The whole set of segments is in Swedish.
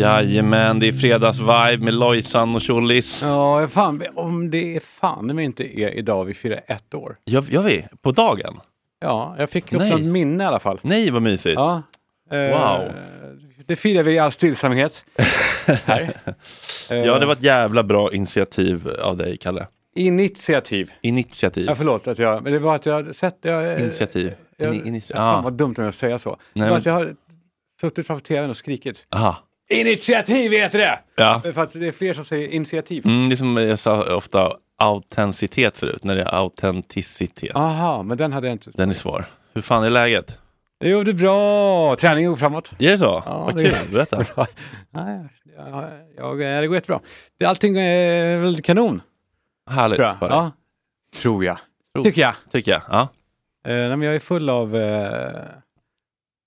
Jajamän, det är fredagsvibe med Lojsan och Tjollis. Ja, fan, om det är fan det inte är idag vi firar ett år. Gör, gör vi? På dagen? Ja, jag fick upp Nej. något minne i alla fall. Nej, vad mysigt. Ja. eh, Wow. Det firar vi i all stillsamhet. Ja, det var ett jävla bra initiativ av dig, Kalle. Initiativ. Initiativ. Ja, förlåt att jag, men det var att jag sett... Jag, Initiativ. Jag, Ini- initi- Fan ah. vad dumt om jag säger så. Nej, det var men- att jag har suttit framför tvn och skrikit. Aha. Initiativ heter det! Ja. För att det är fler som säger initiativ. Mm, det är som jag sa ofta autenticitet förut, när det är autenticitet. Aha, men den hade jag inte. Den är svår. Hur fan är läget? Jo, det är bra. Träning går framåt. Är det så? Ja, Vad det- kul, berätta. Bra. Nej, jag, jag, det går jättebra. Det, allting är väl kanon, Härligt tror jag. för. Ja, tror jag. Tror- Tycker jag. Tycker jag. Ja. Eh, nej, men jag är full av eh,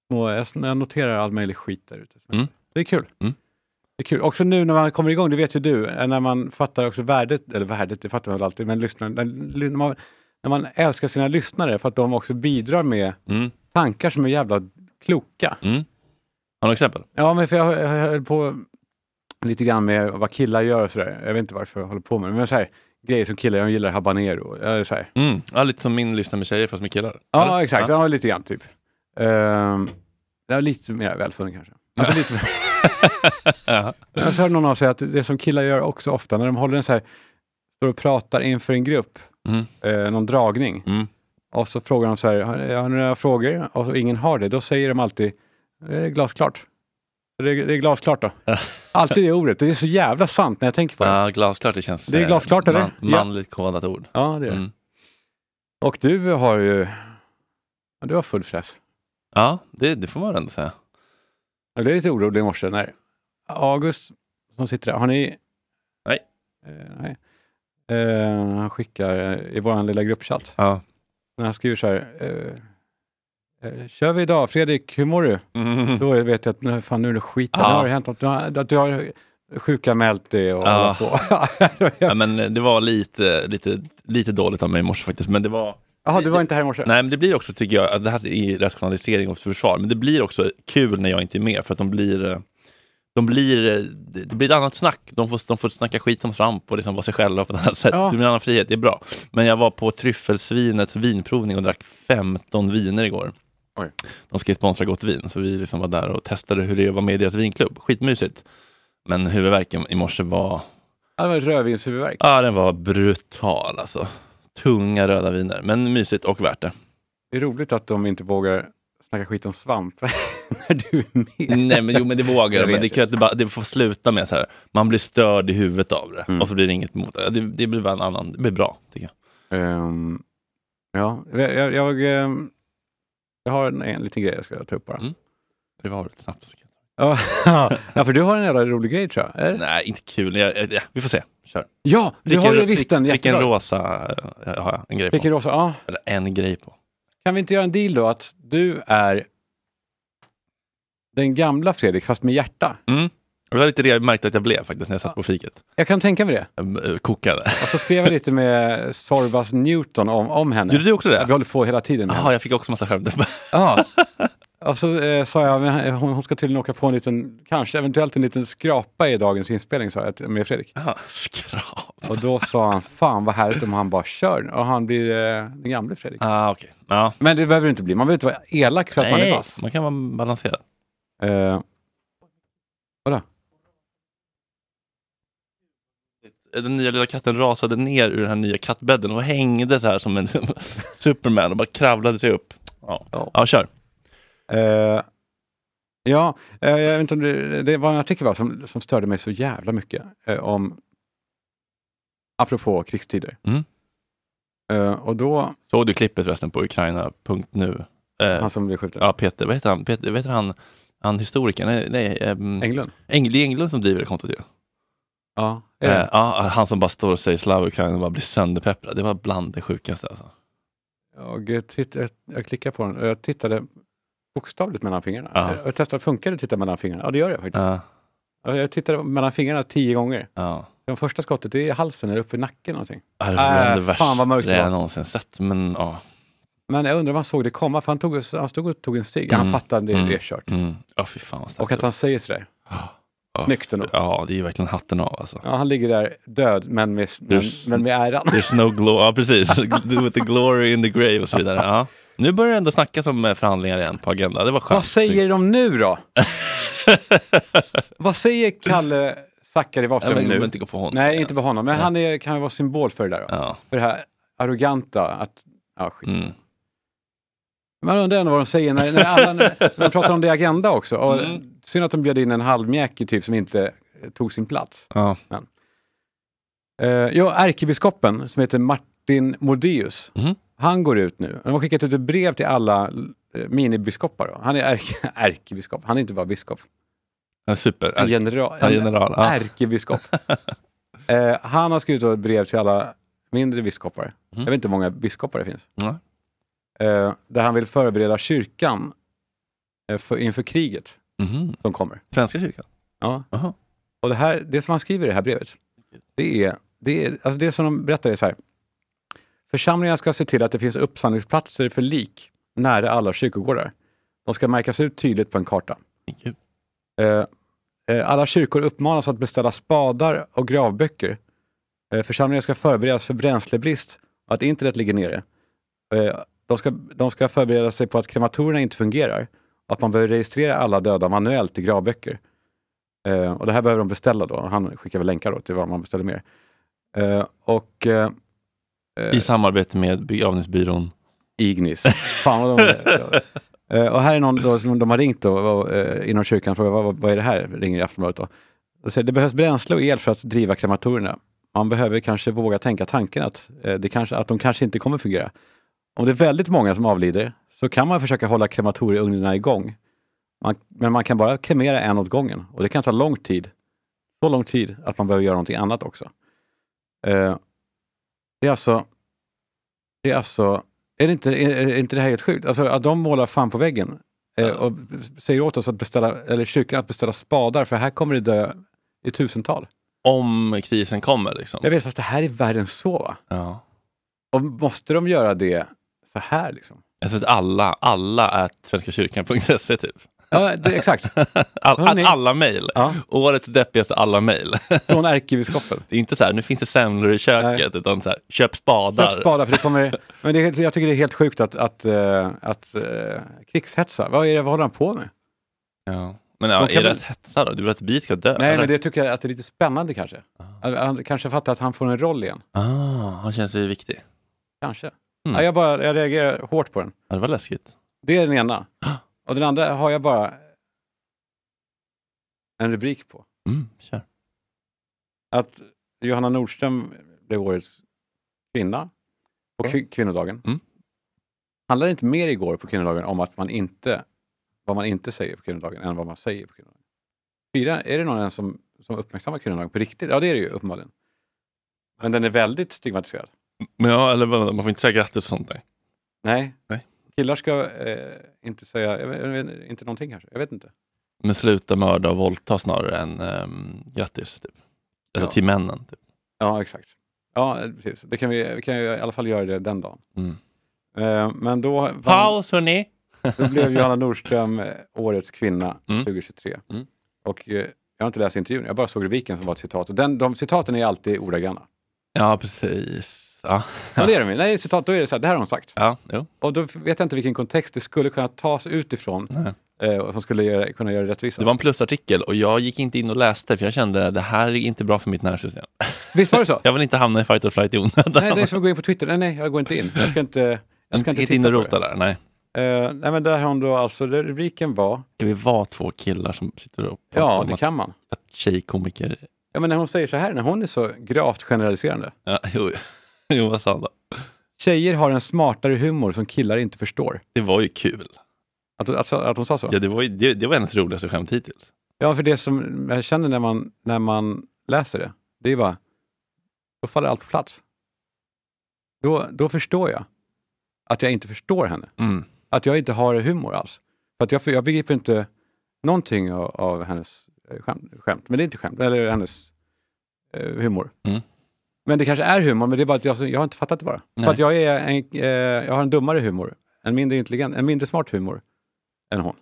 små, jag noterar all möjlig skit där ute. Mm. Det är kul. Mm. Det är kul. Också nu när man kommer igång, det vet ju du, eh, när man fattar också värdet, eller värdet, det fattar man väl alltid, men lyssnar, när, när, man, när man älskar sina lyssnare för att de också bidrar med Mm. tankar som är jävla kloka. Mm. Har du exempel? Ja, men för jag, jag höll på lite grann med vad killar gör och sådär. Jag vet inte varför jag håller på med det, men så här, grejer som killar, jag gillar habanero. Är så här. Mm. Ja, lite som min lista med tjejer fast med killar. Ja, Eller? exakt. Ja. Ja. lite grann typ. Ehm, det var lite mer välfunnen kanske. Alltså, lite mer. Ja. Jag hörde någon av säga att det som killar gör också ofta, när de håller en så här, står och pratar inför en grupp, Mm. eh, någon dragning, Mm. och så frågar de så här, har ni några frågor? Och ingen har det, då säger de alltid, det är glasklart. Det är, det är glasklart då. Alltid det ordet, det är så jävla sant när jag tänker på det. Ja, glasklart det känns. Det är eh, glasklart, eller? Man, Ja. manligt kodat ord. Ja, det är det. Mm. Och du har ju, ja, du har full fräs. Ja, det, det får man ändå säga. Jag blev lite orolig i morse när August, som sitter där, har ni... Nej. Eh, nej. Eh, han skickar eh, i vår lilla gruppchatt. Ja. Men han skriver så här. Eh, eh, kör vi idag? Fredrik, hur mår du? Mm. Då vet jag att nej, fan, nu är det skit. Ja. Nu har det hänt något. Du har, att du har sjukanmält det och Ja. på. Ja, men det var lite, lite, lite dåligt av mig i morse faktiskt. Men det var... Jaha, du var inte här i morse? Nej, men det blir också, tycker jag, att det här är rationalisering och försvar, men det blir också kul när jag inte är med, för att de blir eh, de blir, eh, det blir ett annat snack. De får, de får snacka skit som svamp och liksom vara sig själva på ett annat sätt. Ja. Det blir en annan frihet, det är bra. Men jag var på Tryffelsvinets vinprovning och drack 15 viner igår. Oj. De ska ju sponsra Gott Vin, så vi liksom var där och testade hur det är att vara med i deras vinklubb. Skitmysigt. Men huvudvärken i morse var, Ja, det var rödvinshuvudvärk. ja den var brutal alltså. Tunga röda viner, men mysigt och värt det. Det är roligt att de inte vågar snacka skit om svamp när du är med. Nej men jo men det vågar de, men det, kan, det, bara, det får sluta med så här, man blir störd i huvudet av det Mm. och så blir det inget mot det. Det, det blir en annan, det blir bra tycker jag. Ehm, ja, jag, jag, jag, ehm, jag har en, en liten grej jag ska ta upp bara. Mm. Det var lite snabbt. Ja, ja, för du har en jävla rolig grej tror jag. Det? Nej, inte kul. Jag, jag, vi får se. Kör. Ja, du har ju visst en vilken rosa eh, har jag en grej på. Vilken rosa? Ja. Eller en grej på. Kan vi inte göra en deal då att du är den gamla Fredrik fast med hjärta? Mm. Det var lite det jag märkte att jag blev faktiskt när jag satt på fiket. Jag kan tänka mig det. Jag eh, kokade. Och så skrev jag lite med Sorvas Newton om, om henne. Gjorde du också Vi det? håller på hela tiden henne. jag fick också massa skärmdumpar. Ja. och så eh, sa jag, men hon, hon ska tydligen åka på en liten, kanske eventuellt en liten skrapa i dagens inspelning sa jag med Fredrik. Ja, skrap. Och då sa han, fan vad härligt om han bara kör och han blir eh, den gamle Fredrik. Ah, okej. Ja. Men det behöver det inte bli, man behöver inte vara elak för att man är Nej, vass. man kan vara balanserad. Eh, vadå? Den nya lilla katten rasade ner ur den här nya kattbädden och hängde så här som en Superman och bara kravlade sig upp. Ja, Ja. ja kör. Eh, ja, eh, jag vet inte om det, det var en artikel va, som, som störde mig så jävla mycket eh, om, apropå krigstider. Mm. Och då, Såg du klippet förresten på Ukraina.nu? Han som blev skjuten, ja, Peter, vad heter han? Peter, vad heter han? Han historikern? Nej, nej ehm, Englund. Eng, det är Englund som driver det kontot ju. Ja, det? Eh, ja, han som bara står och säger Slava Ukraina och bara blir sönderpepprad. Det var bland det sjukaste alltså. Jag, titt, jag, jag klickade på den jag tittade bokstavligt mellan fingrarna. Ja. Jag, jag testade, funkar det att titta mellan fingrarna? Ja, det gör det faktiskt. Ja, Ja, Jag tittade mellan fingrarna tio gånger. ja. Det första skottet det är i halsen eller uppe i nacken någonting. Ja, Det var Äh, det värsta vad mörkt det jag någonsin sett. Men ja. Men jag undrar om han såg det komma, för han, tog, han stod och tog en stig. Han Mm. fattade det, Mm. det är kört. Mm. Ja, fy fan Och att han säger sådär. var. Ja. Snyggt ändå. Ja, det är ju verkligen hatten av alltså. Ja, han ligger där död, men med, men, men med äran. There's no glory, ja precis. With the glory in the grave och så vidare. Ja. Nu börjar det ändå snackas om eh, förhandlingar igen på agenda. Det var skönt. Vad säger de nu då? Vad säger Kalle Zackari ja, Wahlström nu? men inte gå på honom. Nej, inte på honom, men han är, kan vara symbol för det där. Då. Ja. För det här arroganta, att... Ja, skit. Mm. Man undrar ändå vad de säger när, när, alla, när de pratar om det i Agenda också. Och Mm. Synd att de bjöd in en halvmjäkig typ som inte tog sin plats. Ja. Uh, ja, ärkebiskopen som heter Martin Modéus, Mhm. han går ut nu. De har skickat ut ett brev till alla uh, minibiskopar. Då. Han är ärke, ärkebiskop, han är inte bara biskop. Ja, Super. En general. En general. Ja. Ärkebiskop. Eh, han har skrivit ett brev till alla mindre biskopar. Mhm. Jag vet inte hur många biskopar det finns. Ja. Eh, där han vill förbereda kyrkan eh, för, inför kriget Mhm. som kommer. Svenska kyrkan? Ja. Jaha. Och det, här, det som han skriver i det här brevet, det är, det är alltså det som de berättar är så här. Församlingarna ska se till att det finns uppsamlingsplatser för lik nära alla kyrkogårdar. De ska märkas ut tydligt på en karta. Eh, eh, alla kyrkor uppmanas att beställa spadar och gravböcker. Eh, församlingar ska förberedas för bränslebrist och att internet ligger nere. Eh, de, ska, de ska förbereda sig på att krematorierna inte fungerar och att man behöver registrera alla döda manuellt i gravböcker. Eh, och det här behöver de beställa då. Han skickar väl länkar då till vad man beställer mer. Eh, och eh, I samarbete med begravningsbyrån. Ignis. Fan vad de, Eh, och här är någon då, som de har ringt då, och, eh, inom kyrkan och frågar vad, vad, är det här? Ringer i Aftonbladet då. De säger, det behövs bränsle och el för att driva krematorierna. Man behöver kanske våga tänka tanken att, eh, det kanske, att de kanske inte kommer fungera. Om det är väldigt många som avlider så kan man försöka hålla krematorieugnarna igång. Man, men man kan bara kremera en åt gången och det kan ta lång tid. Så lång tid att man behöver göra någonting annat också. Eh, det är alltså, det är alltså är, det inte, är, är inte det här helt sjukt? Alltså att de målar fan på väggen eh, och säger åt oss att beställa, eller kyrkan att beställa spadar för här kommer det dö i tusental. Om krisen kommer liksom. Jag vet, fast det här är värre än så va? Ja. Och måste de göra det så här liksom? Jag tror att alla, alla är svenskakyrkan.se typ. Ja, det, exakt. All, att alla mejl. Ja, Årets deppigaste alla mejl. från ärkebiskopen. Det är inte så här, nu finns det semlor i köket, utan så här, köp spadar. Köp spadar, för det kommer... Men det jag tycker det är helt sjukt att, att, eh, att uh, krigshetsa. Vad, är det, vad håller han på med? Ja. Men ja, är det att hetsa då? Du vill att vi ska dö? Nej, eller? men det tycker jag att det är lite spännande kanske. Han, han kanske fattar att han får en roll igen. Ah, han känns ju viktig. Kanske. Mm. Ja, jag, bara, jag reagerar hårt på den. Ja, det var läskigt. Det är den ena. Och den andra har jag bara en rubrik på. Mm, kör. Att Johanna Nordström blev årets kvinna på kvi- kvinnodagen. Mm. Handlar det inte mer igår på kvinnodagen om att man inte, vad man inte säger på kvinnodagen än vad man säger på kvinnodagen? Fyra, är det någon ens som, som uppmärksammar kvinnodagen på riktigt? Ja, det är det ju uppenbarligen. Men den är väldigt stigmatiserad. Men ja, eller man får inte säga grattis och sånt där. Nej. Nej. Killar ska eh, inte säga, jag vet, jag vet, inte någonting kanske, jag vet inte. Men sluta mörda och våldta snarare än um, grattis. Typ. Alltså Ja. till männen. Typ. Ja, exakt. Ja, eh, precis. Det kan vi, vi kan ju i alla fall göra det den dagen. Mm. Eh, men då... Paus hörni! Då blev Johanna Nordström eh, årets kvinna Mm. 2023. Mm. Och eh, jag har inte läst intervjun, jag bara såg rubriken som var ett citat. Och den, de citaten är alltid ordagranna. Ja, precis. Ja, Ja. det är de. Nej, citat, då är det så här, det här har hon sagt. ja jo. Och då vet jag inte vilken kontext det skulle kunna tas utifrån. Nej. Eh, som skulle göra, kunna göra det rättvisa. Det var en plusartikel och jag gick inte in och läste för jag kände det här är inte bra för mitt nervsystem. Visst var det så? Jag vill inte hamna i fight or flight i onödan. Nej, det är som att gå in på Twitter. Nej, nej, jag går inte in. Jag ska inte, jag ska inte inte in titta och rota där, nej. Eh, nej, men där har hon då alltså, rubriken var, Ska vi vara två killar som sitter och ja, pratar om det att, kan man. att tjejkomiker... Ja, men när hon säger så här, när hon är så gravt generaliserande. Ja, jo, jo, vad sa han då? Tjejer har en smartare humor som killar inte förstår. Det var ju kul. Att, att, att hon sa så? Ja, det, var ju, det, det var hennes roligaste skämt hittills. Ja, för det som jag känner när man, när man läser det, det är bara, då faller allt på plats. Då, då förstår jag att jag inte förstår henne. Mm. Att jag inte har humor alls. För att jag, jag begriper inte någonting av, av hennes eh, skämt, skämt, men det är inte skämt, eller hennes eh, humor. Mm. Men det kanske är humor, men det är bara att jag, jag har inte fattat det bara. Nej. För att jag, är en, eh, jag har en dummare humor, en mindre intelligent, en mindre smart humor än hon.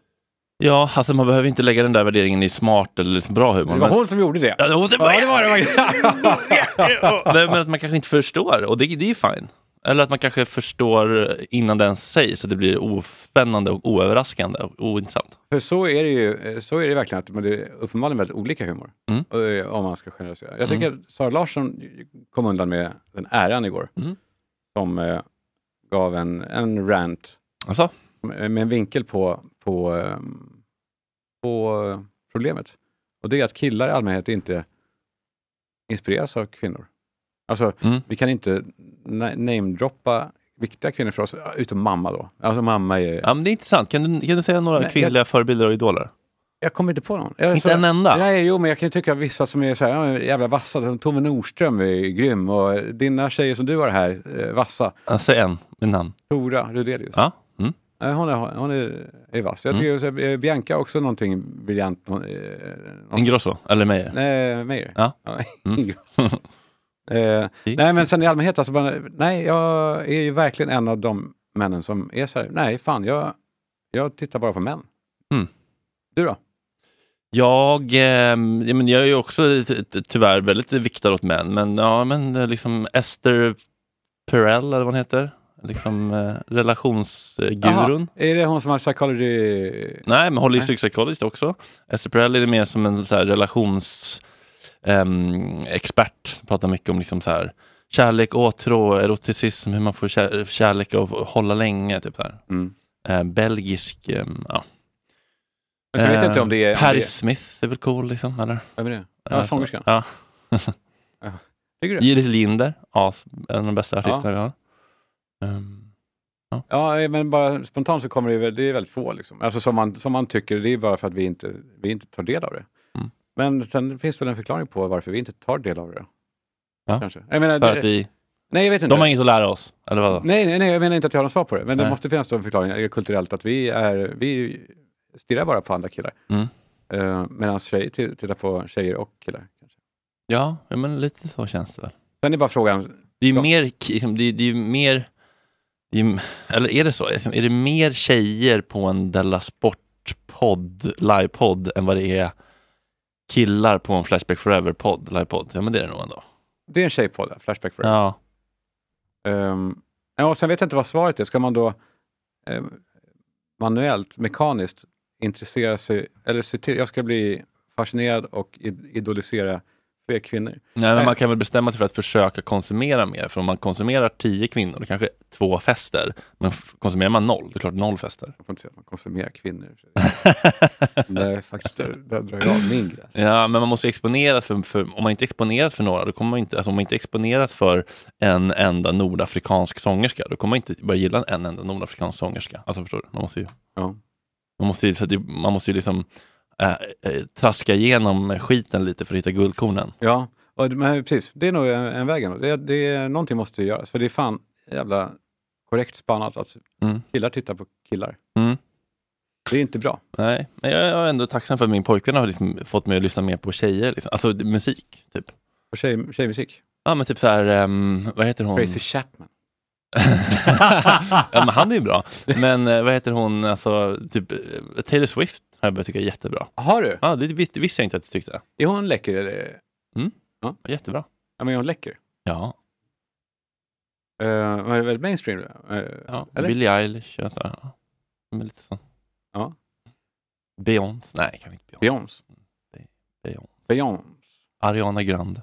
Ja, alltså man behöver inte lägga den där värderingen i smart eller liksom bra humor. Det var men- hon som gjorde det. Ja, det måste Ja, det var det. Men att man kanske inte förstår och det, det är ju fine. Eller att man kanske förstår innan det ens sägs så det blir ospännande och oöverraskande och ointressant. För så är det ju så är det verkligen, att det är uppenbarligen väldigt olika humor. Mm. eh, Om man ska generalisera. Jag tycker att Sara Larsson kom undan med den äran igår. Mm. Som eh, gav en, en rant Alltså, med en vinkel på, på, ehm, på problemet. Och det är att killar i allmänhet inte inspireras av kvinnor. Alltså, Mm. vi kan inte na- namedroppa viktiga kvinnor för oss, utom mamma då. Alltså mamma är... ja, men det är intressant. Kan du, kan du säga några Nej, kvinnliga förebilder och idoler? Jag kommer inte på någon. Jag, Inte en enda? Nej, jo, men jag kan tycka att vissa som är så här, ja, jävla vassa. Som Tove Nordström är grym och dina tjejer som du har här, eh, vassa. Ja, Säg en med namn. Tora Rudelius. Ja. Mm. Hon är, hon är, är vass. Jag tycker mm. Bianca också någonting briljant. eh, någon- Ingrosso, eller Meijer. Nej, Meijer. Ja. Mm. Eh, nej, men sen i allmänhet, alltså, bara, nej, jag är ju verkligen en av de männen som är så här, nej, fan, jag, jag tittar bara på män. Mm. Du då? Jag, ja, men jag är ju också ty- ty- tyvärr väldigt viktad åt män, men ja, men eh, liksom Esther Perel, eller vad hon heter, liksom eh, relationsgurun. Jaha, är det hon som har psychology? Nej, men holistic Nej. psychologist också. Esther Perel är mer som en så här relations ehm, expert, pratar mycket om liksom så här kärlek, åtrå, eroticism, hur man får kär, kärlek att hålla länge. Typ så. Mm. Eh, belgisk, ehm, ja. Men så vet jag inte om det är... är- Smith är väl cool liksom, eller? Vem är det? Ja, sångerskan. Ja. Tycker du? Judith Linder, as, en av de bästa artisterna Ja. vi har. Ehm, Ja, men bara spontant så kommer det, väl- det är väldigt få. Liksom. Alltså som man, som man tycker, det är bara för att vi inte, vi inte tar del av det. Men sen finns det en förklaring på varför vi inte tar del av det. Ja. Kanske. Jag menar, för det, att vi, nej, jag vet inte. de har inget att lära oss, eller vadå? nej, nej, nej, jag menar inte att jag har något svar på det. Men det Nej. måste finnas en förklaring eh, kulturellt att vi, är, vi stirrar bara på andra killar. Mm. Uh, Medan tjejer tittar på tjejer och killar. Kanske. Ja, men lite så känns det väl. Sen är bara frågan, Det är ju mer, liksom, det, det är mer, det är, ju- eller är det så? Liksom, Är det mer tjejer på en Della Sport-podd, livepodd, än vad det är killar på en Flashback Forever-podd, livepodd? Ja, men det är det nog ändå. det är en tjejpodd, Flashback Forever. Ja. Um, ja, och sen vet jag inte vad svaret är. Ska man då eh, manuellt, mekaniskt intressera sig, eller se till, jag ska bli fascinerad och id- idolisera fler kvinnor. Nej, men Nej. man kan väl bestämma sig för att försöka konsumera mer. För om man konsumerar tio kvinnor, det kanske är två fester. Men konsumerar man noll, det är klart noll fester. Jag får inte säga att man konsumerar kvinnor. är faktiskt, där, där drar jag av min gräns. Ja, men man måste exponeras för, för, om man inte exponeras för några, då kommer man inte, alltså om man inte exponeras för en enda nordafrikansk sångerska, då kommer man inte börja gilla en enda nordafrikansk sångerska. Alltså förstår du? Man måste ju, Ja. man måste ju, man måste ju liksom äh, traska igenom skiten lite för att hitta guldkornen. Ja, och, men precis. Det är nog en, en väg. Det, det, någonting måste göras. För det är fan jävla korrekt spannat att Mm. killar tittar på killar. Mm. Det är inte bra. Nej, men jag är ändå tacksam för att min pojkvän har liksom fått mig att lyssna mer på tjejer. Liksom. Alltså musik, typ. Och tjej, tjejmusik. Ja, men typ så här, ehm, vad heter hon? Tracy Chapman. ja, men han är ju bra. Men eh, vad heter hon, alltså, typ, Taylor Swift har jag börjat tycka är jättebra. Har du? Ja, det vis- visste jag inte att du tyckte. Är hon läcker eller? Jättebra. Ja, men är hon läcker? Ja, Uh, hon är väldigt mainstream. Uh, ja. Eller? Billie Eilish och så. här, Ja. Men lite så. Ja. Beyoncé, nej kan inte Beyoncé. Beyoncé. Beyoncé. Ariana Grande.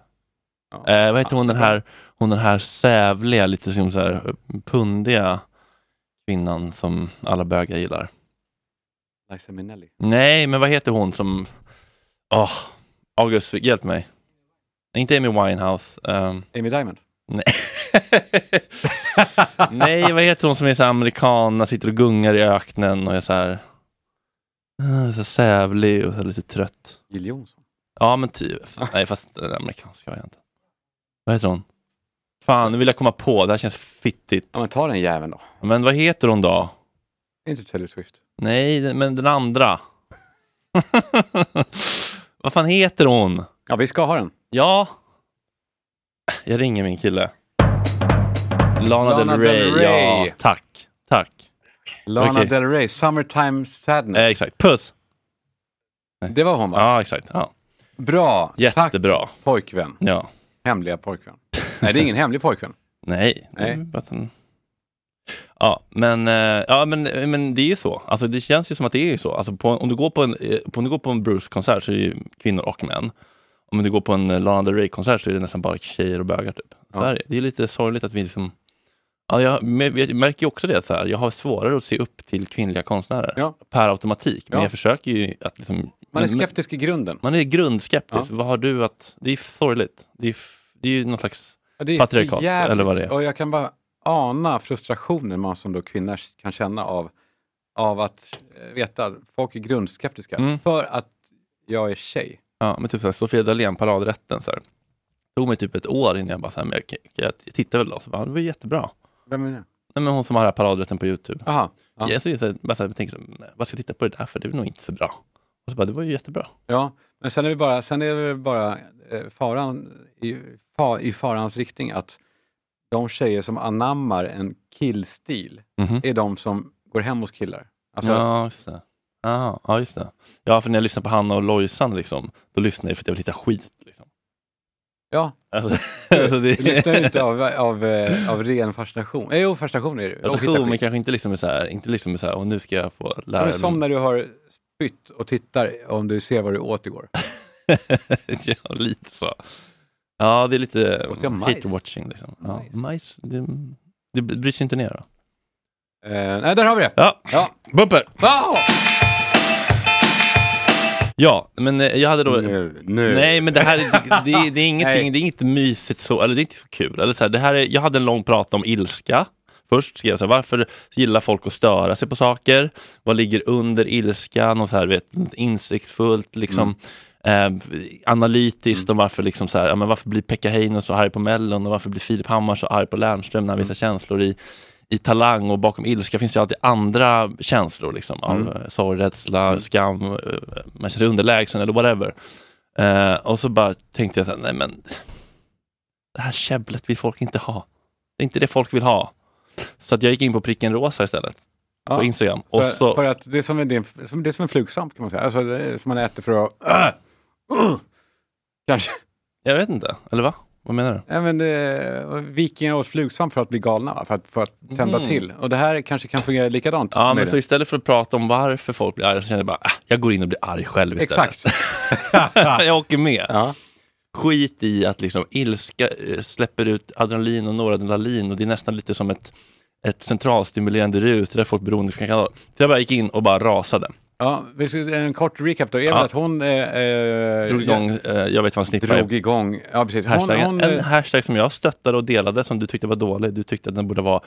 Ja. Eh, vad heter hon Ja, den här, hon den här sävliga, lite som så här pundiga kvinnan som alla bögar gillar? Liza Minnelli. Nej, men vad heter hon som... Åh, August, hjälp mig. Inte Amy Winehouse. ehm, Amy Diamond. nej. nej, vad heter hon som är så amerikan, sitter och gungar i öknen och är så här... eh, Så sävlig och så lite trött. Jill Johnson. Ja, men typ. Nej, fast den amerikanska varianten. Vad heter hon? Fan, nu vill jag komma på. Det här känns fittigt. Ja, men ta den jäveln då. Men vad heter hon då? Inte Taylor Swift. Nej, men den andra. vad fan heter hon? Ja, vi ska ha den. Ja. Jag ringer min kille. Lana, Lana Del, Rey. Del Rey. Ja, tack. Tack. Lana Okej. Del Rey, Summertime Sadness. Eh, exakt. Puss. Det var hon va? Ja, exakt. Ja. Bra. Tack Jättebra. pojkvän. Ja. Hemliga pojkvän. Nej, det är ingen hemlig pojkvän. Nej. Nej. det är bara att den- Ja, men, eh, ja, men, men det är ju så. Alltså, det känns ju som att det är så. Alltså, på, om, du går på en, eh, på, om du går på en Bruce-konsert så är det ju kvinnor och män. Om du går på en eh, Lana Del Rey-konsert så är det nästan bara tjejer och bögar. Typ. Så Ja. är det. det är lite sorgligt att vi liksom... Ja, jag, men jag märker ju också det, så här, jag har svårare att se upp till kvinnliga konstnärer Ja. per automatik. Men Ja. jag försöker ju att liksom... Man är men- skeptisk i grunden. Man är grundskeptisk. Vad har du att... Det är sorgligt. Det är, det är ju någon slags... Ja, Patriarkat, eller vad det är. Och jag kan bara ana frustrationen man som då kvinnor kan känna av, av att eh, veta att folk är grundskeptiska. Mm. För att jag är tjej. Ja, men typ så här, Sofia Dalén, paradrätten. Så här. Det tog mig typ ett år innan jag bara, så här, men jag, jag, jag tittade väl då, så bara, det var jättebra. Vem är det? Nej, men hon som har här paradrätten på Youtube. Aha. Ja. Jag, så, så, här, bara så här, jag tänker, så, vad ska jag titta på det där för? Det är nog inte så bra. Och så bara, det var ju jättebra. Ja, men sen är det bara, sen är det bara eh, faran i, fa, i farans riktning att de tjejer som anammar en killstil Mhm. är de som går hem hos killar. Alltså, ja, just det. Ja, ja, just det. Ja, för när jag lyssnar på Hanna och Lojsan, liksom, då lyssnar jag för att jag vill hitta skit. Liksom. ja Alltså, alltså det, du lyssnar inte av, av, eh, av ren fascination. Eh, jo, fascination är det Fascination, men kanske inte liksom så här, inte liksom så här, och nu ska jag få lära men som när du har spytt och tittar om du ser vad du åt igår. ja, lite så. Ja, det är lite Åt jag majs? hate watching. Liksom. Ja, Majs. det, det bryr sig inte ner då. Eh, nej, där har vi det. Ja, Ja. bumper! Ah! Ja, men eh, jag hade då... Nu, nu. Nej, men det här är- det, det, det är ingenting, det är inget mysigt så, eller det är inte så kul. Eller så här, det här är, jag hade en lång prat om ilska. Först skrev jag så här, varför gillar folk att störa sig på saker? Vad ligger under ilskan? Och så här, vet, insiktsfullt, liksom, eh, analytiskt. Och varför, liksom så här, ja, men varför blir Pekka Heino så arg på Mellon? Och varför blir Filip Hammar så arg på Lernström när han visar känslor i, i Talang? Och bakom ilska finns det alltid andra känslor. Liksom, av Mm. eh, sorg, rädsla, skam, eh, man känner sig underlägsen eller whatever. Eh, och så bara tänkte jag så här, nej men det här käbblet vill folk inte ha. Det är inte det folk vill ha. Så att jag gick in på pricken rosa istället på Ja. Instagram. Och För, så, för att det är som en, det är som, en flugsvamp kan man säga. Alltså som man äter för att... Kanske. jag vet inte, eller va? Vad menar du? Ja, men det, vikingar åt flugsvamp för att bli galna, va? för att, för att tända Mhm. till. Och det här kanske kan fungera likadant. Ja, men det. så istället för att prata om varför folk blir arga så känner jag bara, äh, jag går in och blir arg själv istället. Exakt. jag åker med. ja. Skit i att liksom ilska eh, släpper ut adrenalin och noradrenalin och det är nästan lite som ett, ett centralstimulerande rus där folk beroende kan kanaler. Så jag bara gick in och bara rasade. Ja, vi ska, en kort recap då. Är Ja. att hon... Eh, eh, Drog igång, eh, jag vet vad en snippa. Drog igång, ja precis. Hon, hon, en eh, hashtag som jag stöttade och delade som du tyckte var dålig. Du tyckte att den borde vara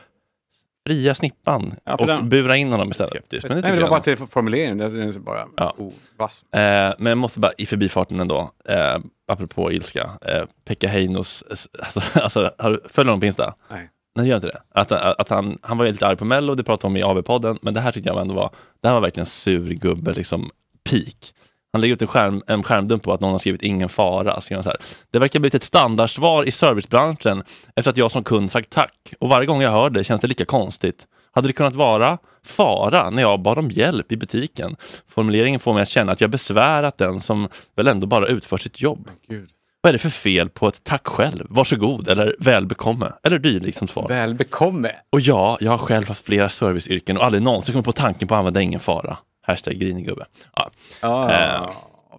fria snippan Ja, och den- bura in honom istället. Skeptisk, men det nej, det var bara till formuleringen, den är bara Ja. oh, vass. Eh, men jag måste bara i förbifarten ändå, eh, apropå ilska, eh, Pekka Heinos, eh, alltså, alltså, har du- följer du honom på Insta? Nej. Nej, gör inte det. Att, att han, han var lite arg på Mello, det pratade vi om i AB-podden, men det här tyckte jag ändå var, det här var verkligen sur gubbe, liksom peak. Han lägger ut en, skärm, en skärmdump på att någon har skrivit ingen fara. Så här. Det verkar ha blivit ett standardsvar i servicebranschen efter att jag som kund sagt tack. Och varje gång jag hör det känns det lika konstigt. Hade det kunnat vara fara när jag bad om hjälp i butiken? Formuleringen får mig att känna att jag besvärat den som väl ändå bara utför sitt jobb. Gud. Vad är det för fel på ett tack själv, varsågod eller välbekomme eller dylikt som svar? Väl bekomme. Och ja, jag har själv haft flera serviceyrken och aldrig någonsin kommit på tanken på att använda ingen fara. Hashtag grinig gubbe. Ja. Ja, Eh.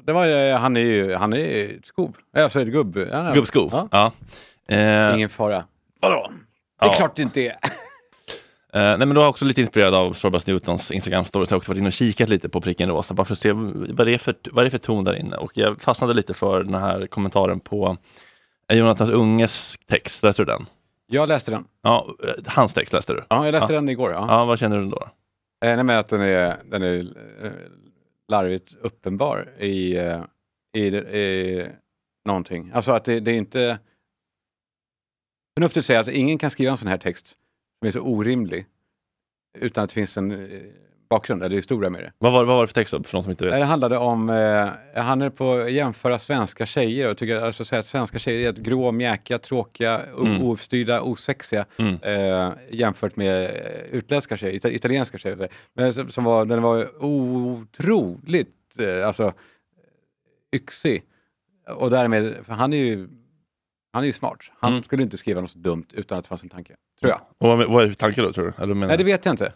det var, han är ju han är skov. Alltså ett gubb. Gubbskov. Ja. Ja. Eh, Ingen fara. Vadå? Det är Ja. klart det inte är. Eh, nej, men då har jag också lite inspirerad av Storbus Newtons Instagram stories. Jag har också varit inne och kikat lite på pricken rosa bara för att se vad det är för, vad det är för ton där inne. Och jag fastnade lite för den här kommentaren på eh, Jonathans Unges text. Läste du den? Jag läste den. Ja, eh, hans text läste du? Ja, jag läste den igår. Ja. Ja, vad känner du då? Eh, nej, men att den är, den är larvigt uppenbar i, i, i någonting. Alltså att det, det är inte... Förnuftigt säger att ingen kan skriva en sån här text som är så orimlig utan att det finns en eh, bakgrund eller historia med det. Vad var, vad var det för text då, för de som inte vet? Det handlade om, eh, han är på att jämföra svenska tjejer och tycker alltså säga att svenska tjejer är grå, mjäkiga, tråkiga, Mm. ouppstyrda, osexiga Mm. eh, jämfört med eh, utländska tjejer, ita- italienska tjejer. Men som, som var, den var otroligt eh, alltså, yxig. Och därmed, för han är ju han är ju smart. Han Mm. skulle inte skriva något så dumt utan att det fanns en tanke. Tror jag. Och vad, vad är det för tanke då, tror du? Eller menar Nej, det vet jag inte.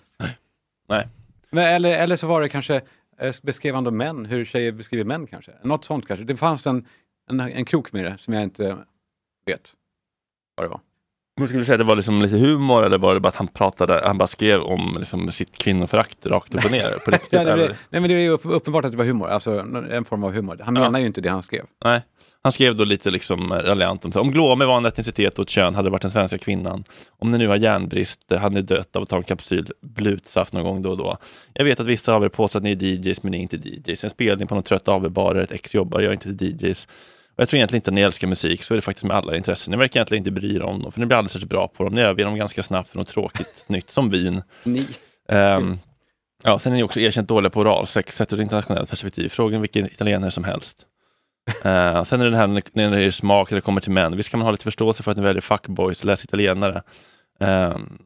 Nej. Men, eller, eller så var det kanske, eh, beskrev han då män, hur tjejer beskriver män kanske? Något sånt kanske. Det fanns en, en, en krok med det som jag inte vet vad det var. Men skulle du säga att det var liksom lite humor eller var det bara att han pratade, han bara skrev om liksom sitt kvinnoförakt rakt upp och ner på riktigt? Nej, det, nej men det är ju upp- uppenbart att det var humor, alltså en form av humor. Han Ja. menar ju inte det han skrev. Nej. Han skrev då lite liksom eh, raljant om, om Glåme var en etnicitet och ett kön hade det varit den svenska kvinnan. Om ni nu har järnbrist eh, hade ni dött av att ta en kapsyl blutsaft någon gång då och då. Jag vet att vissa av er påstår att ni är DJs men ni är inte DJs. En spelning på någon trött AV-bar eller ett ex jobbar gör inte till DJs. Och jag tror egentligen inte att ni älskar musik, så är det faktiskt med alla intressen. Ni verkar egentligen inte bry er om dem, för ni blir alldeles särskilt bra på dem. Ni överger dem ganska snabbt för något tråkigt nytt, som vin. Ni. Ehm, ja, sen är ni också erkänt dåliga på oralsex, sett ur ett internationellt perspektiv. Fråga vilken italienare som helst. Uh, sen är det det här när det är smak när det kommer till män. Visst kan man ha lite förståelse för att ni väljer fuckboys, läs italienare. uh, ehm,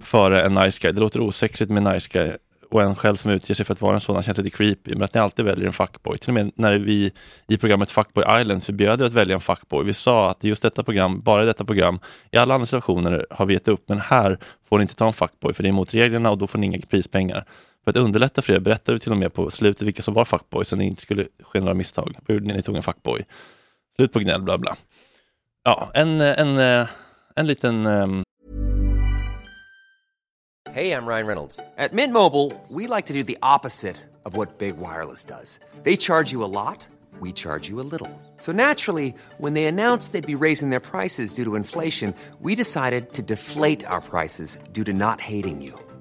före en nice guy. Det låter osexigt med nice guy och en själv som utger sig för att vara en sådan känns lite creepy. Men att ni alltid väljer en fuckboy. Till och med när vi i programmet Fuckboy Island förbjöd er att välja en fuckboy. Vi sa att i just detta program, bara i detta program, i alla andra situationer har vi gett upp. Men här får ni inte ta en fuckboy för det är emot reglerna och då får ni inga prispengar. För att underlätta för er berättade vi till och med på slutet vilka som var fuckboys så ni inte skulle ske några misstag. Vad gjorde ni? Ni tog en fuckboy. Slut på gnäll, bla bla. Ja, en, en, eh, en, liten ehm, Hej, jag I'm Ryan Reynolds. At Mint Mobile, we like to do the opposite of what Big Wireless does. They charge you a lot, we charge you a little. So naturally, when they announced they'd be raising their prices due to inflation, we decided to deflate our prices due to not hating you.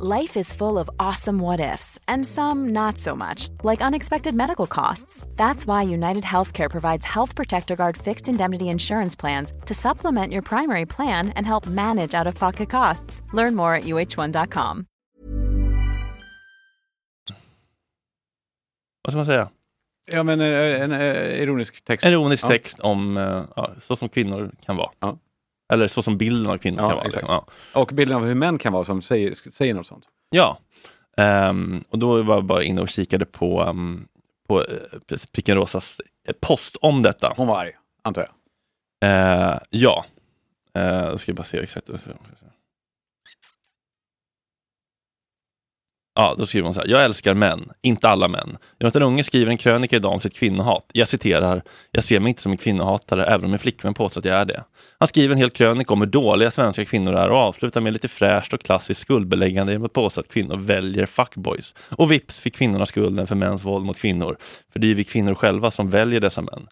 Life is full of awesome what ifs, and some not so much, like unexpected medical costs. That's why United Healthcare provides Health Protector Guard fixed indemnity insurance plans to supplement your primary plan and help manage out of pocket costs. Learn more at uh1.com. vad ska man säga? Ja, men eh, en, eh, ironisk text. En ironisk Ja. text om eh, ja, så som kvinnor kan vara. Ja. Eller så som bilden av kvinnor Ja, kan vara. Liksom. Ja. Och bilden av hur män kan vara som säger, säger något sånt. Ja, Ehm, och då var jag bara inne och kikade på, um, på uh, Pricken Rosas eh, post om detta. Hon var arg, antar jag. Eh, ja, Eh, då ska jag bara se exakt. Ja, då skriver hon så här. Jag älskar män, inte alla män. Jonathan Unge skriver en krönika idag om sitt kvinnohat. Jag citerar. Jag ser mig inte som en kvinnohatare, även om min flickvän påstår att jag är det. Han skriver en hel krönika om hur dåliga svenska kvinnor är och avslutar med lite fräscht och klassiskt skuldbeläggande genom att påstå att kvinnor väljer fuckboys. Och vips fick kvinnorna skulden för mäns våld mot kvinnor. För det är ju vi kvinnor själva som väljer dessa män.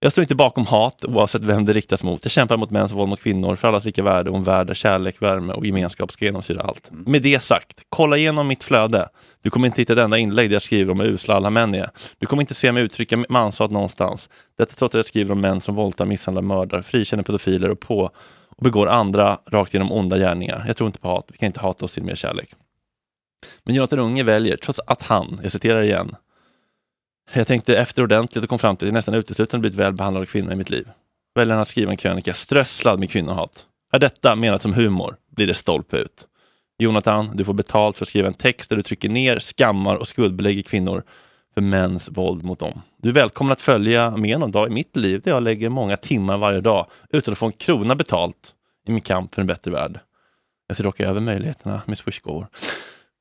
Jag står inte bakom hat oavsett vem det riktas mot. Jag kämpar mot mäns våld mot kvinnor, för allas lika värde och en värld där kärlek, värme och gemenskap ska genomsyra allt. Med det sagt, kolla igenom mitt flöde. Du kommer inte hitta ett enda inlägg där jag skriver om hur usla alla män är. Du kommer inte se mig uttrycka manshat någonstans. Detta trots att jag skriver om män som våldtar, misshandlar, mördar, frikänner pedofiler och på och begår andra rakt genom onda gärningar. Jag tror inte på hat. Vi kan inte hata oss till mer kärlek. Men Jonathan Unge väljer, trots att han, jag citerar igen, jag tänkte efter ordentligt och kom fram till att jag nästan uteslutande blivit väl behandlad av kvinnor i mitt liv. Väljer att skriva en krönika strösslad med kvinnohat. Är detta menat som humor blir det stolpe ut. Jonathan, du får betalt för att skriva en text där du trycker ner, skammar och skuldbelägger kvinnor för mäns våld mot dem. Du är välkommen att följa med någon dag i mitt liv där jag lägger många timmar varje dag utan att få en krona betalt i min kamp för en bättre värld. Jag ser dock över möjligheterna med swishgåvor.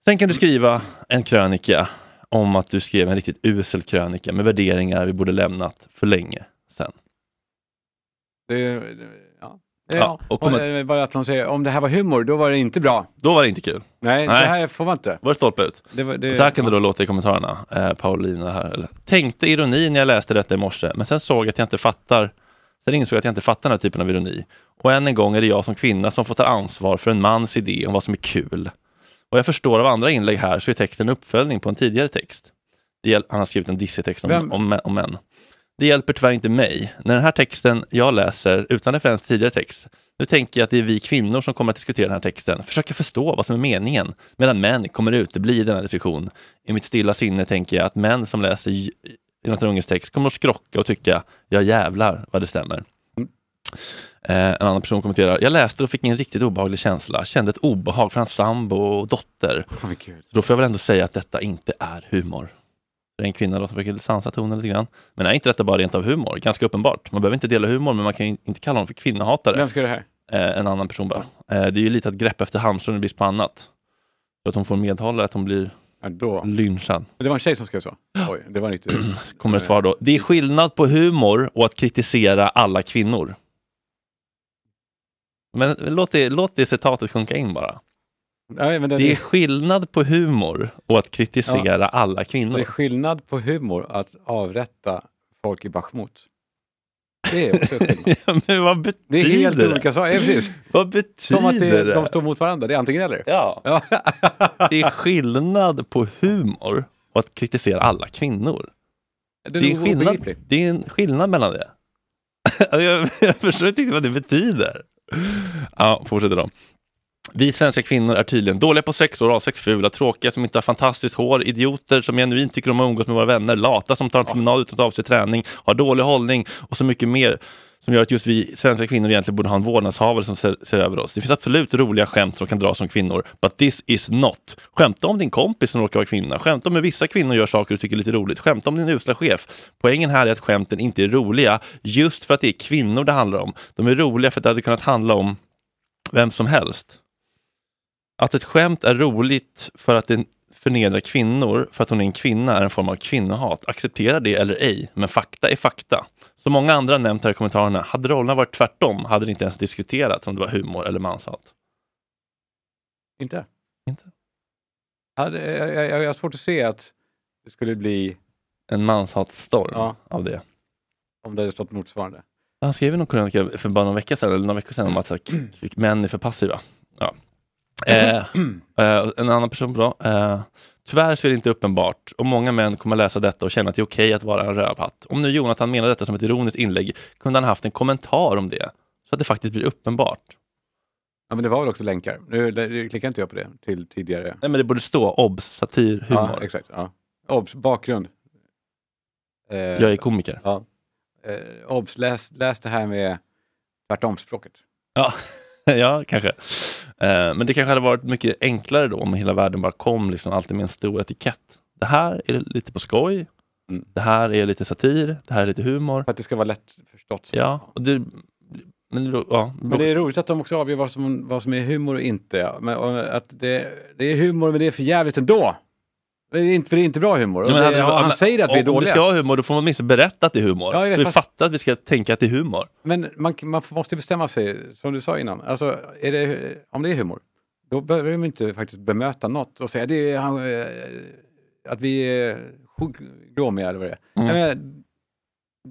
Sen kan du skriva en krönika om att du skrev en riktigt usel krönika med värderingar vi borde lämnat för länge sedan. Det, det, ja. Ja, och kommer- bara att de säger om det här var humor, då var det inte bra. Då var det inte kul. Nej, Nej. det här får man inte. Var det stolpe ut? Det, var- det, Så här kan det då låta i kommentarerna, eh, Paulina här. Eller, Tänkte ironi när jag läste detta i morse, men sen såg jag att jag inte fattar Sen insåg jag att jag inte fattar den här typen av ironi. Och än en gång är det jag som kvinna som får ta ansvar för en mans idé om vad som är kul. Och jag förstår av andra inlägg här så är texten en uppföljning på en tidigare text. Han har skrivit en dissig text om, om, om män. Det hjälper tyvärr inte mig. När den här texten jag läser utan referens till tidigare text, nu tänker jag att det är vi kvinnor som kommer att diskutera den här texten, försöka förstå vad som är meningen, medan män kommer utebli i denna diskussion. I mitt stilla sinne tänker jag att män som läser Jonathan Unges text kommer att skrocka och tycka, ja jävlar vad det stämmer. Eh, en annan person kommenterar, jag läste och fick en riktigt obehaglig känsla, kände ett obehag för hans sambo och dotter. Gud. Då får jag väl ändå säga att detta inte är humor. Det är en kvinna då som försöker sansa tonen lite grann. Men är inte detta bara rent av humor? Ganska uppenbart. Man behöver inte dela humor, men man kan inte kalla honom för kvinnohatare. Vem ska det här? Eh, en annan person bara. Eh, det är ju lite att greppa efter hamstern i brist på annat. Så att hon får medhållare, att hon blir Ja, då. lynchad. Det var en tjej som skrev så? Oj, det var inte... Kommer ett svar då. Det är skillnad på humor och att kritisera alla kvinnor. Men låt det, låt det citatet sjunka in bara. Nej, det, Det är skillnad på humor och att kritisera alla det är kvinnor. skillnad på humor att avrätta folk i Bachmut. Det är också skillnad. Men vad Det betyder är helt det? olika saker. Ja, precis. Vad betyder Som att det, det? de står mot varandra. Det är antingen eller. Ja, Ja. det är skillnad på humor och att kritisera alla kvinnor. Det är, Det är, skillnad, det är en skillnad mellan det. Alltså, jag, jag förstår inte vad det betyder. Ja, fortsätter då. Vi svenska kvinnor är tydligen dåliga på sex, oralsex, fula, tråkiga som inte har fantastiskt hår, idioter som genuint tycker om att umgås med våra vänner, lata som tar en promenad utan att ta av sig träning, har dålig hållning och så mycket mer som gör att just vi svenska kvinnor egentligen borde ha en vårdnadshavare som ser, ser över oss. Det finns absolut roliga skämt som kan dras som kvinnor, but this is not. Skämta om din kompis som råkar vara kvinna. Skämta om hur vissa kvinnor gör saker du tycker är lite roligt. Skämta om din usla chef. Poängen här är att skämten inte är roliga just för att det är kvinnor det handlar om. De är roliga för att det hade kunnat handla om vem som helst. Att ett skämt är roligt för att det förnedrar kvinnor för att hon är en kvinna är en form av kvinnohat. Acceptera det eller ej, men fakta är fakta. Som många andra nämnt här i kommentarerna, hade rollerna varit tvärtom hade det inte ens diskuterats om det var humor eller manshat. Inte? Inte. Ja, jag, jag, jag har svårt att se att det skulle bli, En manshatsstorm Ja. av det. om det hade stått motsvarande. Han skrev någon krönika för bara någon vecka sedan, eller några veckor sedan, om att så här, män är för passiva. Ja. Eh, eh, en annan person då. Eh, tyvärr så är det inte uppenbart och många män kommer läsa detta och känna att det är okej att vara en rövhatt. Om nu Jonathan menar detta som ett ironiskt inlägg kunde han haft en kommentar om det, så att det faktiskt blir uppenbart. Ja, men det var väl också länkar. Nu nu klickar inte jag på det till tidigare. Nej men det borde stå obs, satir, humor. Ja, exakt. Ja. Obs, bakgrund. Eh, Jag är komiker. Ja. Eh, obs, läs, läs det här med tvärtomspråket. Ja, ja kanske. Eh, men det kanske hade varit mycket enklare då om hela världen bara kom liksom alltid med en stor etikett. Det här är lite på skoj. Mm. Det här är lite satir. Det här är lite humor. För att det ska vara lätt förstått. så. Ja, och det, men, ja, Men det är roligt att de också avgör vad som, vad som är humor och inte. Men, och att det, det är humor men det är för jävligt ändå. Det är inte, för det är inte bra humor. Ja, men det, han men- säger att vi är om, Om dåliga. vi ska ha humor, då får man åtminstone berätta att det är humor. Ja, jag vet, så vi fast- fattar att vi ska tänka att det är humor. Men man, man måste bestämma sig, som du sa innan. Alltså, är det, om det är humor, då behöver vi inte faktiskt bemöta något och säga det är, han, eh, att vi är sjukt glåmiga eller vad det är. Mm. Jag menar,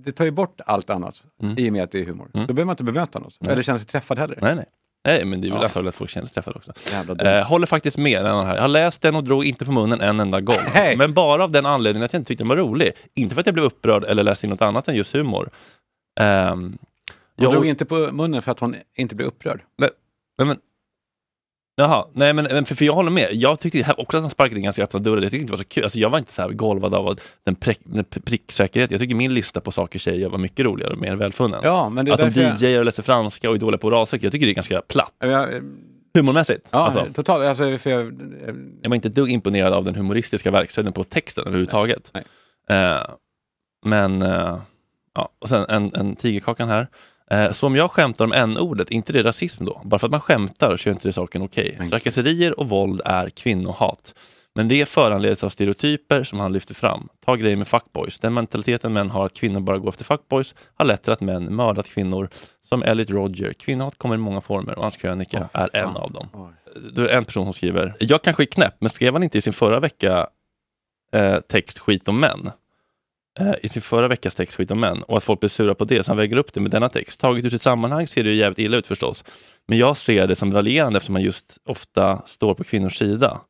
det tar ju bort allt annat Mm. i och med att det är humor. Mm. Då behöver man inte bemöta något. Nej. Eller känna sig träffad heller. Nej, nej. Nej, men det är väl Ja. antagligen att folk känner sig träffade också. Eh, håller faktiskt med den här. Jag har läst den och drog inte på munnen en enda gång. Hej! Men bara av den anledningen att jag inte tyckte den var rolig. Inte för att jag blev upprörd eller läste in något annat än just humor. Ehm, Hon jag- drog inte på munnen för att hon inte blev upprörd. Nej, men, jaha, nej men, för, för jag håller med. Jag tyckte också att han sparkade in ganska öppna dörrar. Jag tyckte inte det var så kul. Alltså, jag var inte så här golvad av den, prick, den pricksäkerhet. Jag tycker min lista på saker tjejer var mycket roligare och mer välfunnen. Ja, men det är att de jag- DJar och läser franska och är dåliga på oralsex. Jag tycker det är ganska platt. Jag, Humormässigt. ja, alltså. totalt. Alltså, för jag, Jag var inte ett dugg imponerad av den humoristiska verkshöjden på texten överhuvudtaget. Nej, Eh, men, eh, ja, och sen en, en tigerkakan här. Eh, så om jag skämtar om n-ordet, inte det rasism då? Bara för att man skämtar så är inte det saken okej. Men- Trakasserier och våld är kvinnohat. Men det föranleds av stereotyper som han lyfter fram. Ta grejen med fuckboys. Den mentaliteten män har att kvinnor bara går efter fuckboys har lett till att män mördat kvinnor. Som Elliot Rodger. Kvinnohat kommer i många former och hans krönika Åh, är en av dem. Oj. Då är det en person som skriver, jag kanske är knäpp, men skrev han inte i sin förra vecka eh, text skit om män? Eh, I sin förra veckas text skit om män och att folk blir sura på det, så han väger upp det med denna text. Taget ur sitt sammanhang ser det ju jävligt illa ut förstås. Men jag ser det som raljerande eftersom man just ofta står på kvinnors sida.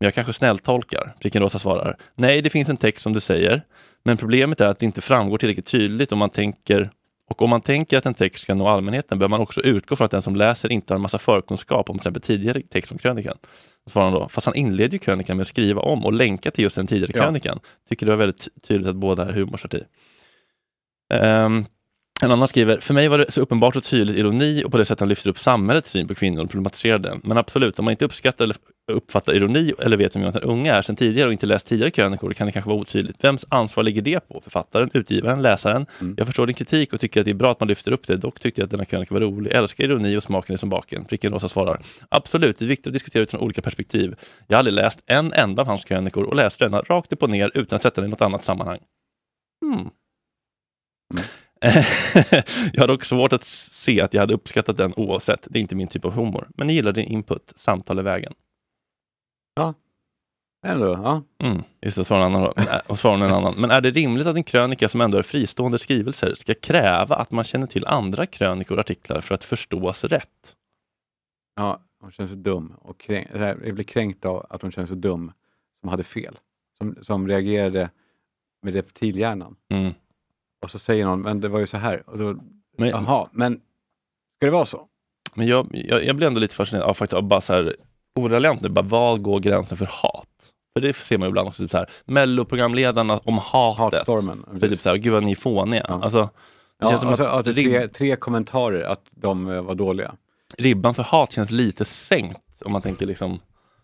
Men jag kanske snälltolkar. Pricken Rosa svarar, nej det finns en text som du säger, men problemet är att det inte framgår tillräckligt tydligt om man tänker och om man tänker att en text ska nå allmänheten bör man också utgå från att den som läser inte har en massa förkunskap om till exempel tidigare text från krönikan. Svarar han då, fast han inleder ju krönikan med att skriva om och länka till just den tidigare Ja. krönikan. Tycker det var väldigt ty- tydligt att båda är humorsatir. Ehm, en annan skriver, för mig var det så uppenbart och tydligt ironi och på det sättet han lyfter upp samhällets syn på kvinnor och problematiserar den. Men absolut, om man inte uppskattar eller uppfattar ironi eller vet vem Jonathan Unge är sedan tidigare och inte läst tidigare krönikor kan det kanske vara otydligt. Vems ansvar ligger det på? Författaren, utgivaren, läsaren? Mm. Jag förstår din kritik och tycker att det är bra att man lyfter upp det. Dock tyckte jag att denna krönika var rolig. Älskar ironi och smaken är som baken. Pricken Rosa svarar. Absolut, det är viktigt att diskutera utifrån olika perspektiv. Jag har aldrig läst en enda av hans krönikor och läste denna rakt upp och ner utan att sätta den i något annat sammanhang. Hmm. jag har dock svårt att se att jag hade uppskattat den oavsett. Det är inte min typ av humor. Men jag gillar din input. Samtal är vägen. Ändå, ja. Mm, just det, svarar en annan. är- och svarar en annan. Men är det rimligt att en krönika som ändå är fristående skrivelser ska kräva att man känner till andra krönikor och artiklar för att förstås rätt? ja. Hon känns så dum. Och kränk, jag blir kränkt av att hon känns så dum som hade fel. Som, som reagerade med reptilhjärnan. Mm. Och så säger någon, men det var ju så här. Och då, Men, Jaha, men ska det vara så? men jag, jag, jag blir ändå lite fascinerad av faktiskt av bara så här ordagrant nu, bara vad går gränsen för hat? För det ser man ju ibland också, typ så här, melloprogramledarna om hatet. Hatstormen. Är typ så här, gud vad ni är fåniga. Ja. Alltså, det Ja, känns som alltså, att att tre, tre kommentarer att de eh, var dåliga. ribban för hat känns lite sänkt om man tänker liksom,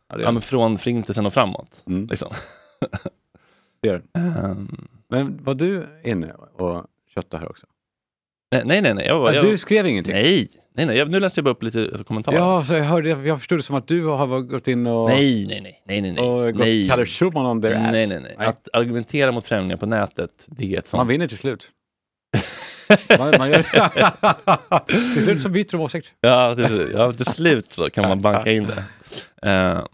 Ja, ja, men från förintelsen och framåt. mm, Liksom. det är. det. Ehm, Men var du inne och köttade här också? nej, nej, nej. nej. Jag, var- Ja, jag, du skrev ingenting? nej, nej, nej. Jag, nu läste jag bara upp lite kommentarer. Ja, så jag hörde, jag förstod det som att du har gått in och, Nej, nej, nej, nej, nej, nej. och gått nej. Kalle Schulman on their ass. nej, nej, nej. Att argumentera mot främlingar på nätet, det är ett Man sånt... vinner till slut. man, man gör... till slut så byter de åsikt. Ja, det, ja, till slut så kan man banka in det. Eh,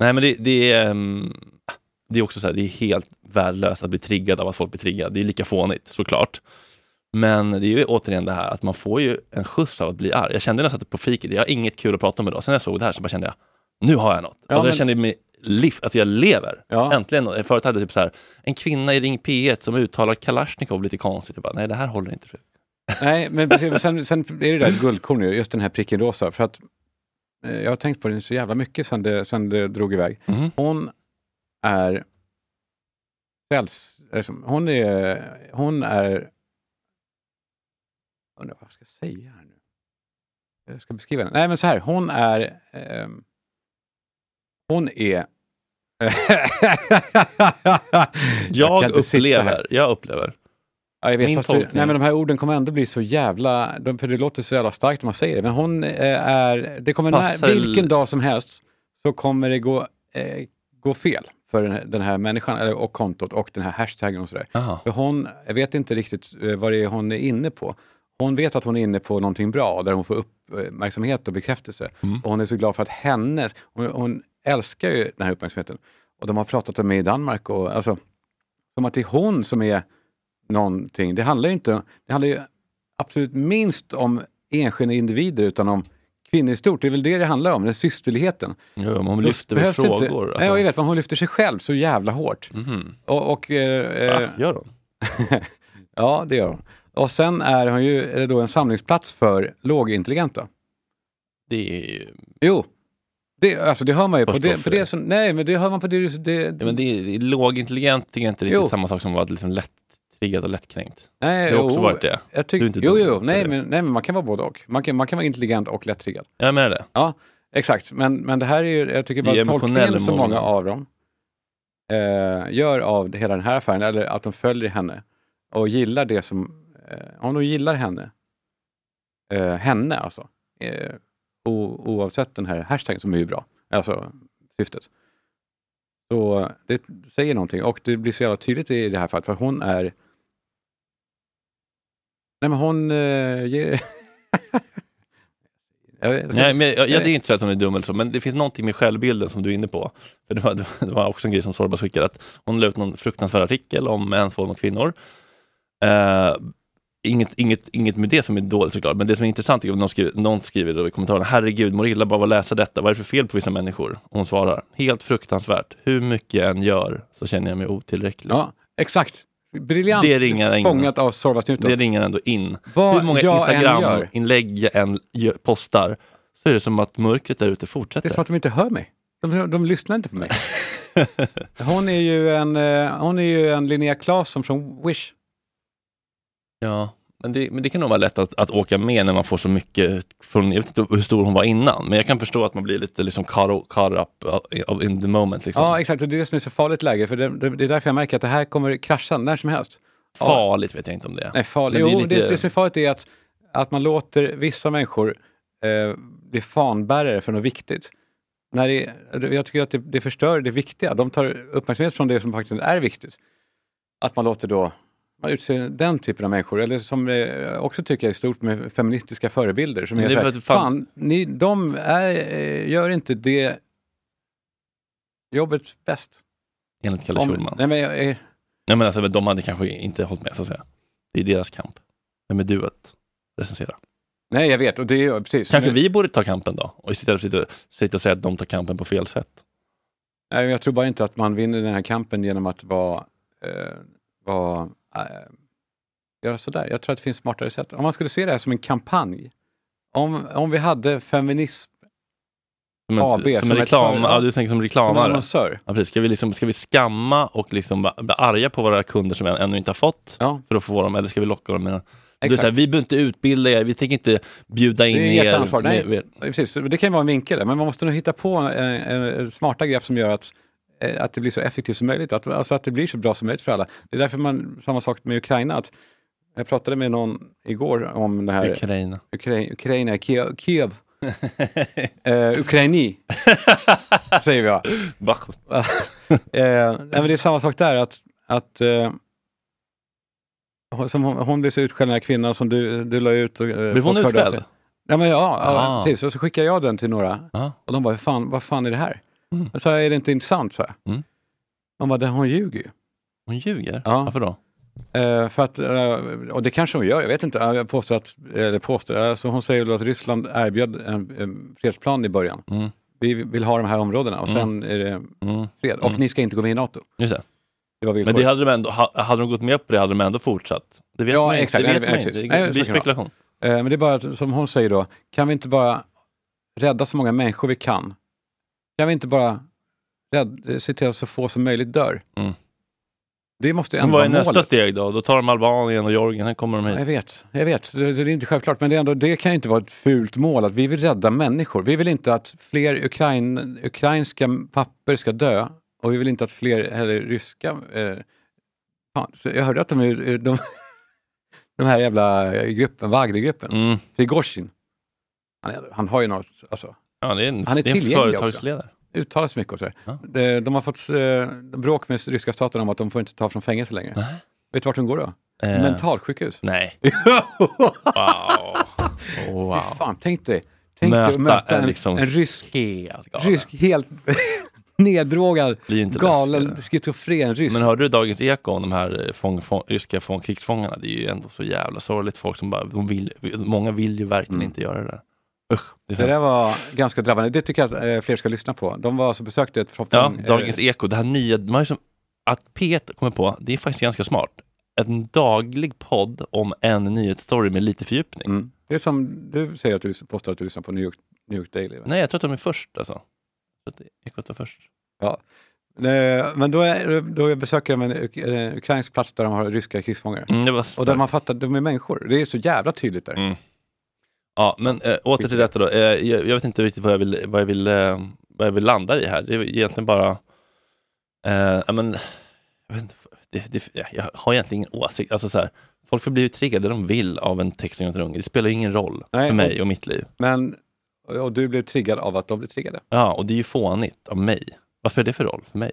nej, men det, det är... ehm, det är också så här, det är helt värdelöst att bli triggad av att folk blir triggade. Det är lika fånigt, såklart. Men det är ju återigen det här att man får ju en skjuts av att bli arg. Jag kände när jag satt på fiket, jag har inget kul att prata om idag. Sen när jag såg det här så bara kände jag, nu har jag något. Ja, alltså, men- Jag kände mig liv, att jag lever. Ja. Äntligen. Förut hade jag typ så här, en kvinna i Ring P1 som uttalar Kalashnikov lite konstigt. Jag bara, nej det här håller inte. Nej, men precis, sen, sen är det där guldkorn ju, just den här pricken rosa. För att eh, jag har tänkt på den så jävla mycket sen det, sen det drog iväg. Mhm. Hon är säls, alltså, hon är, hon är, undrar vad jag ska säga här nu. Jag ska beskriva henne. Nej men så här, hon är, ehm, hon är Jag, sitta upplever, här. jag upplever Ja, jag vet, Min fast nej, men de här orden kommer ändå bli så jävla... De, för det låter så jävla starkt när man säger det. Men hon eh, är... Det kommer när, vilken dag som helst så kommer det gå, eh, gå fel för den här, människan och kontot och den här hashtaggen och sådär. För hon, jag vet inte riktigt eh, vad det är hon är inne på. Hon vet att hon är inne på någonting bra där hon får uppmärksamhet och bekräftelse. Mm. Och hon är så glad för att hennes, hon, hon älskar ju den här uppmärksamheten. Och de har pratat om det i Danmark och alltså, som att det är hon som är någonting. Det handlar ju inte, det handlar ju absolut minst om enskilda individer utan om kvinnor i stort. Det är väl det det handlar om, den systerligheten. Hon Då lyfter väl frågor. Inte, alltså. Nej, jag vet, men hon lyfter sig själv så jävla hårt. Mhm. Och, och, eh, Va? eh, Gör hon? ja, det gör hon. Och sen är hon ju eh, då en samlingsplats för lågintelligenta. Det är ju... Jo, det, alltså det hör man ju på det, på det som, nej men det hör man på det, det, Ja, men det är, lågintelligent, det är inte riktigt Jo. samma sak som att vara liksom lätt-triggad och lättkränkt. nej, Det har också jo, varit det. Jag tyck, Du jo, jo, nej men, nej men man kan vara både och. Man kan, man kan vara intelligent och lättriggad. Jag menar det. Ja, exakt. Men, men det här är ju, jag tycker bara tolkningen som många av dem eh, gör av hela den här affären, eller att de följer henne och gillar det som, eh, om de gillar henne, eh, henne alltså, eh, o, oavsett den här hashtaggen som är ju bra, alltså syftet. Så det säger någonting och det blir så jävla tydligt i det här fallet för hon är Nej men hon eh, ger... Nej, men jag, jag, jag är inte så att hon är dum eller så, men det finns någonting med självbilden som du är inne på. För det, var, det var- också en grej som Sorbas skickade, att hon la ut någon fruktansvärd artikel om mäns våld mot kvinnor. Eh, inget, inget, inget med det som är dåligt såklart, men det som är intressant är att någon skriver, någon skriver i kommentarerna, herregud, mår illa bara att läsa detta, vad är det för fel på vissa människor? Och hon svarar, helt fruktansvärt, hur mycket jag än gör så känner jag mig otillräcklig. Ja, exakt. Briljant Det ringar in. fångat av Sorvat Newton. Det ringer ändå in. Vad hur många. Instagram-inlägg jag än postar, så är det som att mörkret där ute Det fortsätter. är som att de inte hör mig. De, de lyssnar inte på mig. Hon är ju en, eh, hon är ju en Linnea Claesson från Wish. Ja, men det, men det kan nog vara lätt att, att åka med när man får så mycket från, jag vet inte hur stor hon var innan, men jag kan förstå att man blir lite liksom caught, caught up of- in the moment. Liksom. Ja, exakt. Och det är det som är så farligt läge. För det, det, det är därför jag märker att det här kommer krascha när som helst. Farligt vet jag inte om det är. Nej, farligt. Men Jo, det det, är lite- det som är farligt är att, att man låter vissa människor eh, bli fanbärare för något viktigt. När det, jag tycker att det, det förstör det viktiga. De tar uppmärksamhet från det som faktiskt är viktigt. Att man låter då man utser den typen av människor, eller som eh, också tycker jag är stort med feministiska förebilder. Som är är så här, för fan- fan, ni, de är, eh, gör inte det jobbet bäst. Enligt Kalle Schulman. nej, men jag, eh, Nej, men alltså, de hade kanske inte hållit med så att säga. Det är deras kamp. Vem är du att recensera? nej, jag vet. Och det är precis. Kanske Men- vi borde ta kampen då? Och istället sitta, sitta och säga att de tar kampen på fel sätt. Nej, jag tror bara inte att man vinner den här kampen genom att vara, eh, vara eh, göra sådär. Jag tror att det finns smartare sätt. Om man skulle se det här som en kampanj. Om, om vi hade feminism Som en, AB, som som en reklam, ja, du tänker som som reklamare. annonsör. Ja, precis. Ska, vi liksom, ska vi skamma och liksom bli arga på våra kunder som än- ännu inte har fått Ja, för att få dem, eller ska vi locka dem med exakt. så här, vi behöver inte utbilda er, vi tänker inte bjuda in Det är er. ansvar. Nej. med- med- Precis, det kan ju vara en vinkel, men man måste nog hitta på en, en, en smarta grepp som gör att, eh, att det blir så effektivt som möjligt. Att, alltså att det blir så bra som möjligt för alla. Det är därför man, samma sak med Ukraina, att jag pratade med någon igår om det här Ukraina. Ukra- Ukraina, Kiev, Kiev. uh, Ukraini, säger. Bach. Eh, nej, men det är samma sak där, att, att eh, hon- som hon, hon blev så utskälld, den här kvinnan som du, du la ut. Och, eh, Blev hon utskälld? Ja, men ja, ja Ah. precis. Och så skickade jag den till några Ja. och de bara, fan, vad fan är det här? Mm. Jag sa, är det inte intressant? Så Mm. De bara, "Det- hon ljuger ju. Hon ljuger? Ja. Varför då? Eh, för att, eh, och det kanske hon gör, jag vet inte. Jag påstår att, eller påstår, alltså hon säger att Ryssland erbjöd en, en fredsplan i början. Mm. Vi vill ha de här områdena och Mm. sen är det Mm. fred. Och Mm. ni ska inte gå med i NATO. Just det. Det var Men det hade de ändå, ha- hade de gått med på det hade de ändå fortsatt. Det vet Ja, man inte. exakt. Det Nej, vet man nej, inte. precis. Det blir det spekulation. Eh, Men det är bara som hon säger då, kan vi inte bara rädda så många människor vi kan? Kan vi inte bara se till att så få som möjligt dör? Mm. Det måste ju Men ändå vad är vara nästa målet. steg då? Då tar de Albanien och Georgien, här kommer de hit. Jag vet, jag vet. Det, det är inte självklart, men det, ändå, det kan inte vara ett fult mål att vi vill rädda människor. Vi vill inte att fler Ukrain, ukrainska papper ska dö och vi vill inte att fler heller ryska... Eh, fan, jag hörde att de, är- de, de här jävla gruppen, Wagnergruppen. Mm. Prigozjin. Han, han har ju något, alltså, Ja, det är en, Han är det är en tillgänglig också. företagsledare. uttalar sig mycket och sådär. Ja. De, de har fått eh, bråk med ryska staten om att de får inte ta från fängelse längre. Nej. Vet du vart de går då? Eh, Mentalsjukhus. Nej. wow. Wow. Fy fan, tänk dig. Tänk dig Möta att möta en liksom en rysk, Helt galen. rysk helt neddrogad, galen, schizofren ryss. Men hörde du Dagens Eko om de här eh, fång, fång, ryska fång, krigsfångarna? Det är ju ändå så jävla sorgligt. Folk som bara, de vill, många vill ju verkligen Mm. inte göra det där. Usch. Det det där var ganska drabbande. Det tycker jag att eh, fler ska lyssna på. De var alltså besökte ett från Ja, Dagens eh, Eko, det här nya, man har ju som, att P1 kommer på, det är faktiskt ganska smart. En daglig podd om en nyhetsstory med lite fördjupning. mm. Det är som du säger att du påstår att du lyssnar på New York, New York Daily. va? Nej, jag tror att de är först alltså. Jag tror att Ekot var först. Eh, Men då, är, då besöker de en uk- ukrainsk plats där de har ryska krigsfångar. Mm, Och där man fattar, de är människor. Det är så jävla tydligt där. Mm. Ja, men äh, åter till detta då. Eh, jag, jag vet inte riktigt vad jag vill, vad jag vill, eh, vad jag vill landa i här. Det är egentligen bara, ja, men, jag, inte, det, det, jag- har egentligen ingen åsikt. Alltså, så här, folk får bli triggade de vill av en text om unge. Det spelar ingen roll Nej, för och- mig och mitt liv. Men, och du blev triggad av att de blev triggade. Ja, och det är ju fånigt av mig. Vad spelar det för roll för mig?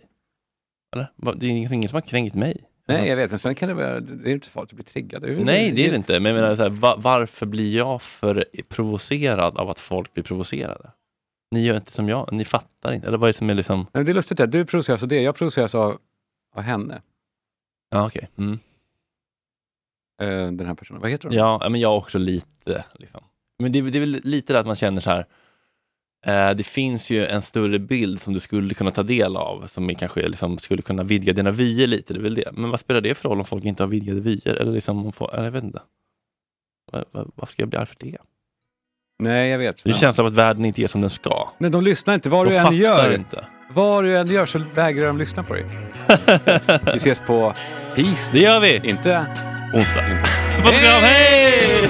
Eller? Det är ingen som har kränkt mig. Nej, jag vet, men sen kan det vara, det är inte farligt att bli triggad. Det Nej, det är det inte. Men jag menar, så här, va, varför blir jag för provocerad av att folk blir provocerade? Ni gör inte som jag, ni fattar inte. Eller vad är det som är liksom... Men det är lustigt, där. du provoceras av det, jag provoceras av, av henne, Ja, okej. Mm. eh, den här personen. Vad heter hon? Ja, men jag också lite. Liksom. Men det, det är väl lite det att man känner så här. Eh, det finns ju en större bild som du skulle kunna ta del av, som kanske liksom skulle kunna vidga dina vyer lite. Det är det. Men vad spelar det för roll om folk inte har vidgade vyer? Eller liksom, om folk, jag vet inte. Varför ska jag bli arg för det? Nej, jag vet. Det är en känsla av att världen inte är som den ska. Nej, de lyssnar inte. Vad De du än gör, inte. vad du än gör så vägrar de lyssna på dig. Vi ses på tisdag. Det gör vi! Inte Onsdag. Puss och kram, hej!